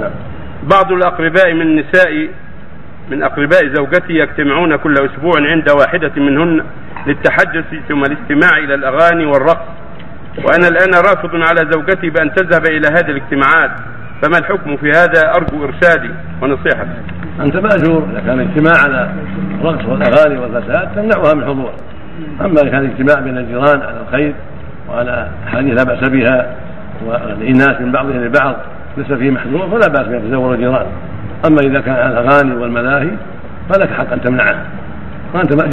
نعم. بعض الأقرباء من النساء من أقرباء زوجتي يجتمعون كل أسبوع عند واحدة منهن للتحدث ثم الاستماع إلى الأغاني والرقص. وأنا الآن رافض على زوجتي بأن تذهب إلى هذه الاجتماعات. فما الحكم في هذا؟ أرجو إرشادي ونصيحتي أنت مأجور. إذا كان اجتماع على الرقص والأغاني والفساد تمنعها من الحضور أما إذا كان اجتماع بين الجيران على الخير وعلى حديث لا بأس بها والاناث من بعضهم لبعض ليس فيه محذور فلا بأس بأن يتزوج الجيران أما إذا كان على الأغاني والملاهي فلك حق أن تمنعه. وأنت مأجور.